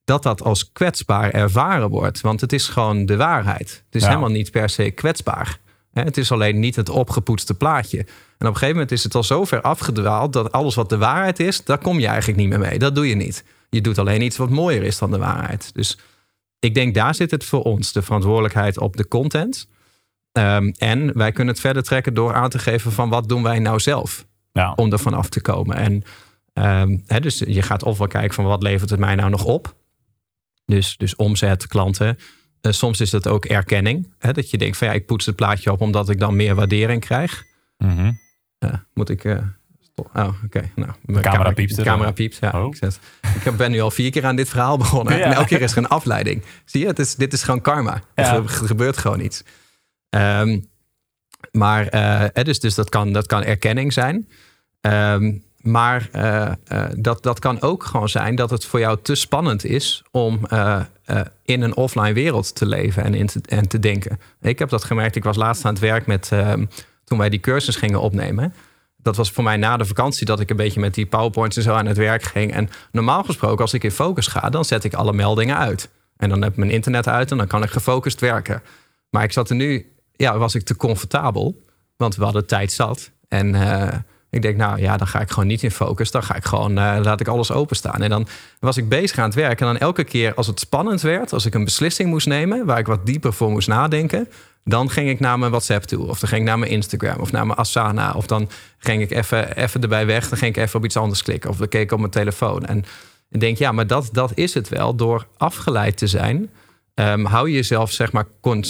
dat dat als kwetsbaar ervaren wordt. Want het is gewoon de waarheid. Het is helemaal niet per se kwetsbaar. Het is alleen niet het opgepoetste plaatje. En op een gegeven moment is het al zo ver afgedwaald dat alles wat de waarheid is, daar kom je eigenlijk niet meer mee. Dat doe je niet. Je doet alleen iets wat mooier is dan de waarheid. Dus ik denk daar zit het voor ons, de verantwoordelijkheid op de content. Um, en wij kunnen het verder trekken door aan te geven van wat doen wij nou zelf ja. om er vanaf te komen. En um, dus je gaat ofwel kijken van wat levert het mij nou nog op. Dus, dus omzet, klanten. Uh, soms is dat ook erkenning. Hè, dat je denkt van ja, ik poets het plaatje op omdat ik dan meer waardering krijg. Mm -hmm. uh, moet ik... Uh, oh, oké. Okay. Nou, camera piept. De camera piept, ja. Oh. Ik, ik ben nu al vier keer aan dit verhaal begonnen. Ja. En elke keer is er een afleiding. Zie je, het is, dit is gewoon karma. Ja. Er gebeurt gewoon iets. Um, maar uh, dus, dus dat, kan, dat kan erkenning zijn. Um, maar uh, uh, dat, dat kan ook gewoon zijn dat het voor jou te spannend is om in een offline wereld te leven en, in te, en te denken. Ik heb dat gemerkt. Ik was laatst aan het werk met ehm, toen wij die cursus gingen opnemen. Dat was voor mij na de vakantie dat ik een beetje met die PowerPoints en zo aan het werk ging. En normaal gesproken, als ik in focus ga, dan zet ik alle meldingen uit. En dan heb ik mijn internet uit en dan kan ik gefocust werken. Maar ik zat er nu ja, was ik te comfortabel. Want we hadden tijd zat. En uh, ik denk, nou ja, dan ga ik gewoon niet in focus. Dan ga ik gewoon, uh, laat ik alles openstaan. En dan was ik bezig aan het werk. En dan elke keer als het spannend werd, als ik een beslissing moest nemen, waar ik wat dieper voor moest nadenken, dan ging ik naar mijn WhatsApp toe. Of dan ging ik naar mijn Instagram of naar mijn Asana. Of dan ging ik even, even erbij weg. Dan ging ik even op iets anders klikken. Of dan keek ik op mijn telefoon. En ik denk, ja, maar dat, dat is het wel. Door afgeleid te zijn um, hou je jezelf zeg maar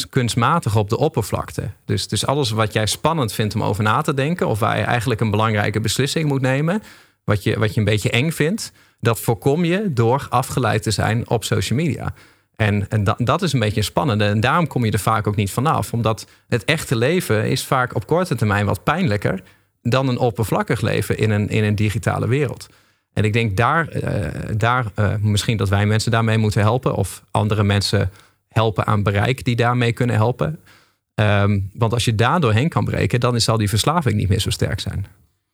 kunstmatig op de oppervlakte. Dus, dus alles wat jij spannend vindt om over na te denken, of waar je eigenlijk een belangrijke beslissing moet nemen, wat je, wat je een beetje eng vindt, dat voorkom je door afgeleid te zijn op social media. En, en dat, dat is een beetje spannend. En daarom kom je er vaak ook niet vanaf. Omdat het echte leven is vaak op korte termijn wat pijnlijker dan een oppervlakkig leven in een, in een digitale wereld. En ik denk daar, uh, daar uh, misschien dat wij mensen daarmee moeten helpen. Of andere mensen helpen aan bereik die daarmee kunnen helpen. Um, want als je daar doorheen kan breken, dan zal die verslaving niet meer zo sterk zijn.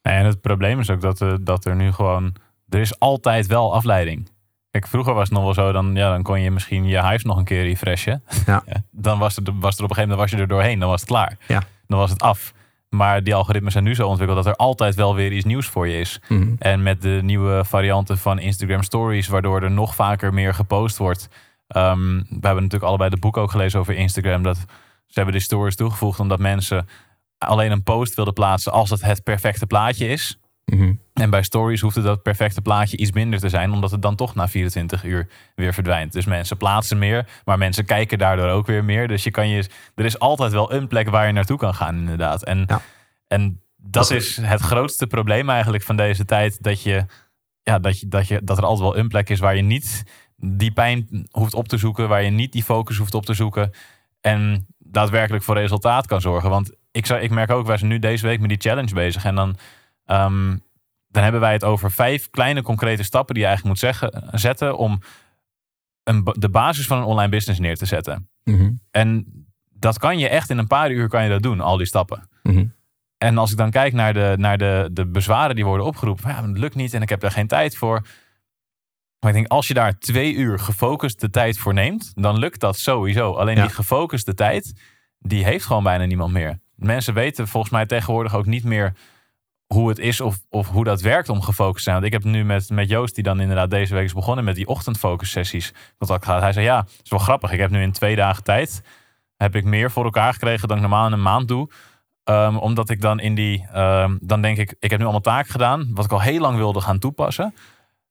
En het probleem is ook dat, uh, dat er nu gewoon. Er is altijd wel afleiding. Kijk, vroeger was het nog wel zo, dan, ja, dan kon je misschien je huis nog een keer refreshen. Ja. dan was, het, was er op een gegeven moment was je er doorheen, dan was het klaar. Ja. Dan was het af. Maar die algoritmes zijn nu zo ontwikkeld dat er altijd wel weer iets nieuws voor je is. Mm. En met de nieuwe varianten van Instagram Stories, waardoor er nog vaker meer gepost wordt. Um, we hebben natuurlijk allebei de boek ook gelezen over Instagram. Dat ze hebben die stories toegevoegd omdat mensen alleen een post wilden plaatsen als het het perfecte plaatje is. Mm -hmm. En bij stories hoefde dat perfecte plaatje iets minder te zijn, omdat het dan toch na 24 uur weer verdwijnt. Dus mensen plaatsen meer, maar mensen kijken daardoor ook weer meer. Dus je kan je, er is altijd wel een plek waar je naartoe kan gaan, inderdaad. En, ja. en dat is het grootste probleem eigenlijk van deze tijd. Dat, je, ja, dat, je, dat, je, dat er altijd wel een plek is waar je niet die pijn hoeft op te zoeken, waar je niet die focus hoeft op te zoeken. En daadwerkelijk voor resultaat kan zorgen. Want ik, zou, ik merk ook, wij zijn nu deze week met die challenge bezig. En dan Um, dan hebben wij het over vijf kleine concrete stappen die je eigenlijk moet zeggen, zetten om een, de basis van een online business neer te zetten. Mm -hmm. En dat kan je echt in een paar uur kan je dat doen, al die stappen. Mm -hmm. En als ik dan kijk naar de, naar de, de bezwaren die worden opgeroepen, ja, dat lukt niet en ik heb daar geen tijd voor. Maar ik denk, als je daar twee uur gefocust de tijd voor neemt, dan lukt dat sowieso. Alleen Ja. die gefocuste tijd, die heeft gewoon bijna niemand meer. Mensen weten volgens mij tegenwoordig ook niet meer hoe het is of, of hoe dat werkt om gefocust te zijn. Want ik heb nu met, met Joost, die dan inderdaad deze week is begonnen met die ochtendfocus sessies. Dat dat gaat. Hij zei, ja, het is wel grappig. Ik heb nu in twee dagen tijd, heb ik meer voor elkaar gekregen dan ik normaal in een maand doe. Ehm, omdat ik dan in die, ehm, dan denk ik, ik heb nu allemaal taken gedaan, wat ik al heel lang wilde gaan toepassen.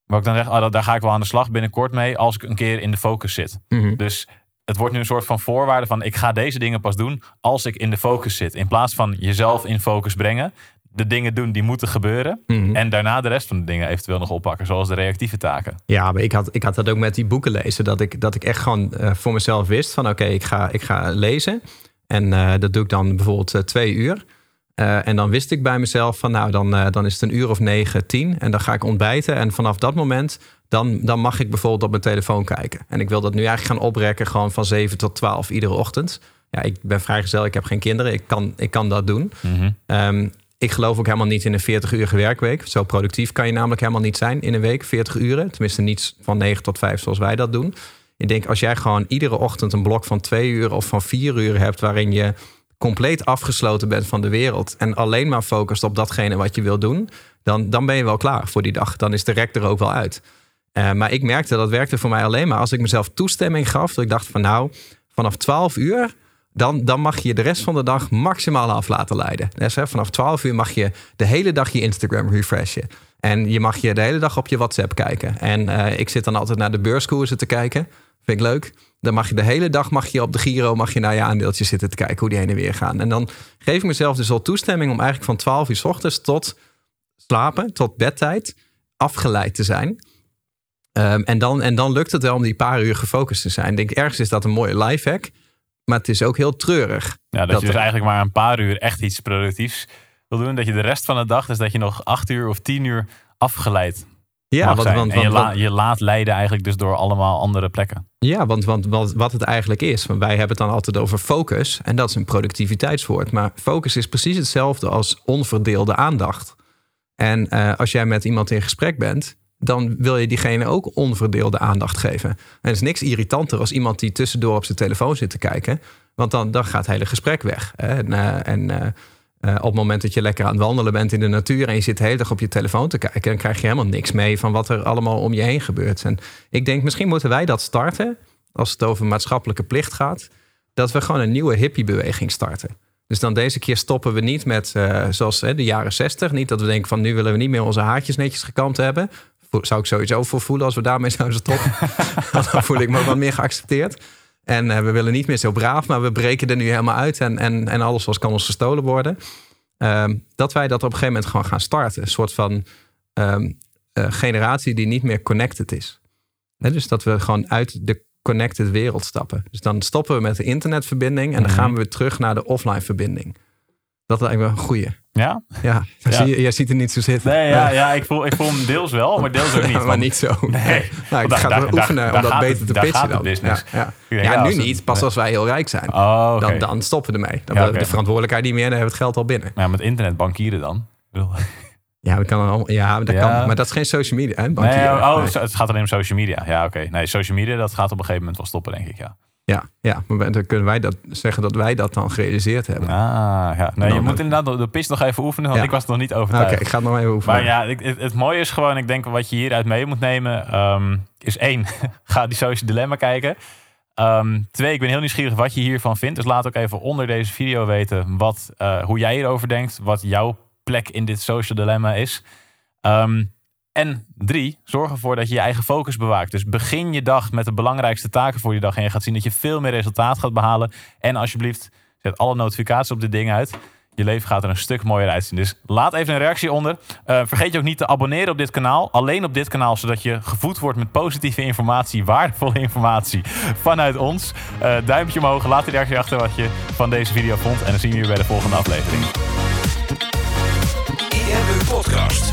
Waar ik dan zeg, oh, daar ga ik wel aan de slag binnenkort mee als ik een keer in de focus zit. Mhm. Dus het wordt nu een soort van voorwaarde van ik ga deze dingen pas doen als ik in de focus zit. In plaats van jezelf in focus brengen, de dingen doen die moeten gebeuren. Mhm. En daarna de rest van de dingen eventueel nog oppakken, zoals de reactieve taken. Ja, maar ik had, ik had dat ook met die boeken lezen. Dat ik, dat ik echt gewoon eh, voor mezelf wist van oké, ik, ga, ik ga lezen. En eh, dat doe ik dan bijvoorbeeld eh, twee uur. En dan wist ik bij mezelf van nou, dan, dan is het een uur of negen, tien. En dan ga ik ontbijten. En vanaf dat moment, dan, dan mag ik bijvoorbeeld op mijn telefoon kijken. En ik wil dat nu eigenlijk gaan oprekken gewoon van 7 tot 12 iedere ochtend. Ja, ik ben vrijgezel, ik heb geen kinderen. Ik kan, ik kan dat doen. Ehm, ik geloof ook helemaal niet in een 40-urige werkweek. Zo productief kan je namelijk helemaal niet zijn in een week, 40 uren. Tenminste, niet van 9 tot 5 zoals wij dat doen. Ik denk, als jij gewoon iedere ochtend een blok van twee uur of van vier uur hebt, waarin je compleet afgesloten bent van de wereld en alleen maar focust op datgene wat je wil doen, dan, dan ben je wel klaar voor die dag. Dan is de rek er ook wel uit. Eh, maar ik merkte dat werkte voor mij alleen maar als ik mezelf toestemming gaf. Dat ik dacht van nou, vanaf 12 uur dan, dan mag je de rest van de dag maximaal af laten leiden. Dus, hè, vanaf 12 uur mag je de hele dag je Instagram refreshen. En je mag je de hele dag op je WhatsApp kijken. En eh, ik zit dan altijd naar de beurskoersen te kijken. Vind ik leuk. Dan mag je de hele dag mag je op de Giro mag je naar je aandeeltjes zitten te kijken hoe die heen en weer gaan. En dan geef ik mezelf dus al toestemming om eigenlijk van 12 uur s ochtends tot slapen, tot bedtijd, afgeleid te zijn. Ehm, en, dan, en dan lukt het wel om die paar uur gefocust te zijn. Ik denk, ergens is dat een mooie lifehack. Maar het is ook heel treurig. Ja, dat, Dat je dus er- eigenlijk maar een paar uur echt iets productiefs wil doen. Dat je de rest van de dag, dus dat je nog acht uur of tien uur afgeleid Ja, want, en je, la- je laat leiden eigenlijk dus door allemaal andere plekken. Ja, want, want, want wat het eigenlijk is, want wij hebben het dan altijd over focus. En dat is een productiviteitswoord. Maar focus is precies hetzelfde als onverdeelde aandacht. En eh, als jij met iemand in gesprek bent, dan wil je diegene ook onverdeelde aandacht geven. En er is niks irritanter als iemand die tussendoor op zijn telefoon zit te kijken. Want dan, dan gaat het hele gesprek weg. En, eh, en eh, eh, op het moment dat je lekker aan het wandelen bent in de natuur en je zit de hele dag op je telefoon te kijken, dan krijg je helemaal niks mee van wat er allemaal om je heen gebeurt. En ik denk, misschien moeten wij dat starten, als het over maatschappelijke plicht gaat, dat we gewoon een nieuwe hippiebeweging starten. Dus dan deze keer stoppen we niet met, zoals de jaren zestig, niet dat we denken van nu willen we niet meer onze haartjes netjes gekamd hebben. Zou ik sowieso voor voelen als we daarmee zouden stoppen. Dan voel ik me wat meer geaccepteerd. En eh, we willen niet meer zo braaf, maar we breken er nu helemaal uit. En, en, en alles was kan ons gestolen worden. Ehm, dat wij dat op een gegeven moment gewoon gaan starten. Een soort van ehm, eh, generatie die niet meer connected is. Dus dat we gewoon uit de connected wereld stappen. Dus dan stoppen we met de internetverbinding en dan Mhm. gaan we weer terug naar de offline verbinding. Dat lijkt me een goeie. Ja? Ja, Ja. Zie je, jij ziet er niet zo zitten. Nee, ja, ja ik, voel, ik voel hem deels wel, maar deels ook niet. maar want- niet zo. Nee. Nou, ik daar- ga daar- oefenen daar- om dat beter het- te pitchen dan. Ja, ja. Denk, nu het- niet. Pas als wij heel rijk zijn. Oh, dan, dan stoppen we ermee. Dan hebben we oké. de verantwoordelijkheid niet meer. Dan hebben we het geld al binnen. Ja, met internet bankieren dan. Ja, we kan allemaal, ja, dat Ja. Kan, maar dat is geen social media. Hè, bankieren. oh, Nee. zo- het gaat alleen om social media. Ja, oké. Nee, social media, dat gaat op een gegeven moment wel stoppen, denk ik, ja. Ja, ja, maar dan kunnen wij dat zeggen dat wij dat dan gerealiseerd hebben. Ah, ja. Nee, je Dan- moet inderdaad de- de pitch nog even oefenen, want Ja. ik was nog niet Oké, overtuigd. ik ga het nog even oefenen. Maar ja, het, het mooie is gewoon, ik denk wat je hieruit mee moet nemen, ehm, is één, ga die social dilemma kijken. Ehm, twee, ik ben heel nieuwsgierig wat je hiervan vindt. Dus laat ook even onder deze video weten wat, eh, hoe jij hierover denkt, wat jouw plek in dit social dilemma is. Ehm, en drie, zorg ervoor dat je je eigen focus bewaakt. Dus begin je dag met de belangrijkste taken voor die dag. En je gaat zien dat je veel meer resultaat gaat behalen. En alsjeblieft, zet alle notificaties op dit ding uit. Je leven gaat er een stuk mooier uitzien. Dus laat even een reactie onder. Eh, vergeet je ook niet te abonneren op dit kanaal. Alleen op dit kanaal, zodat je gevoed wordt met positieve informatie, waardevolle informatie vanuit ons. Eh, duimpje omhoog, laat een reactie achter wat je van deze video vond. En dan zien we je bij de volgende aflevering. Podcast.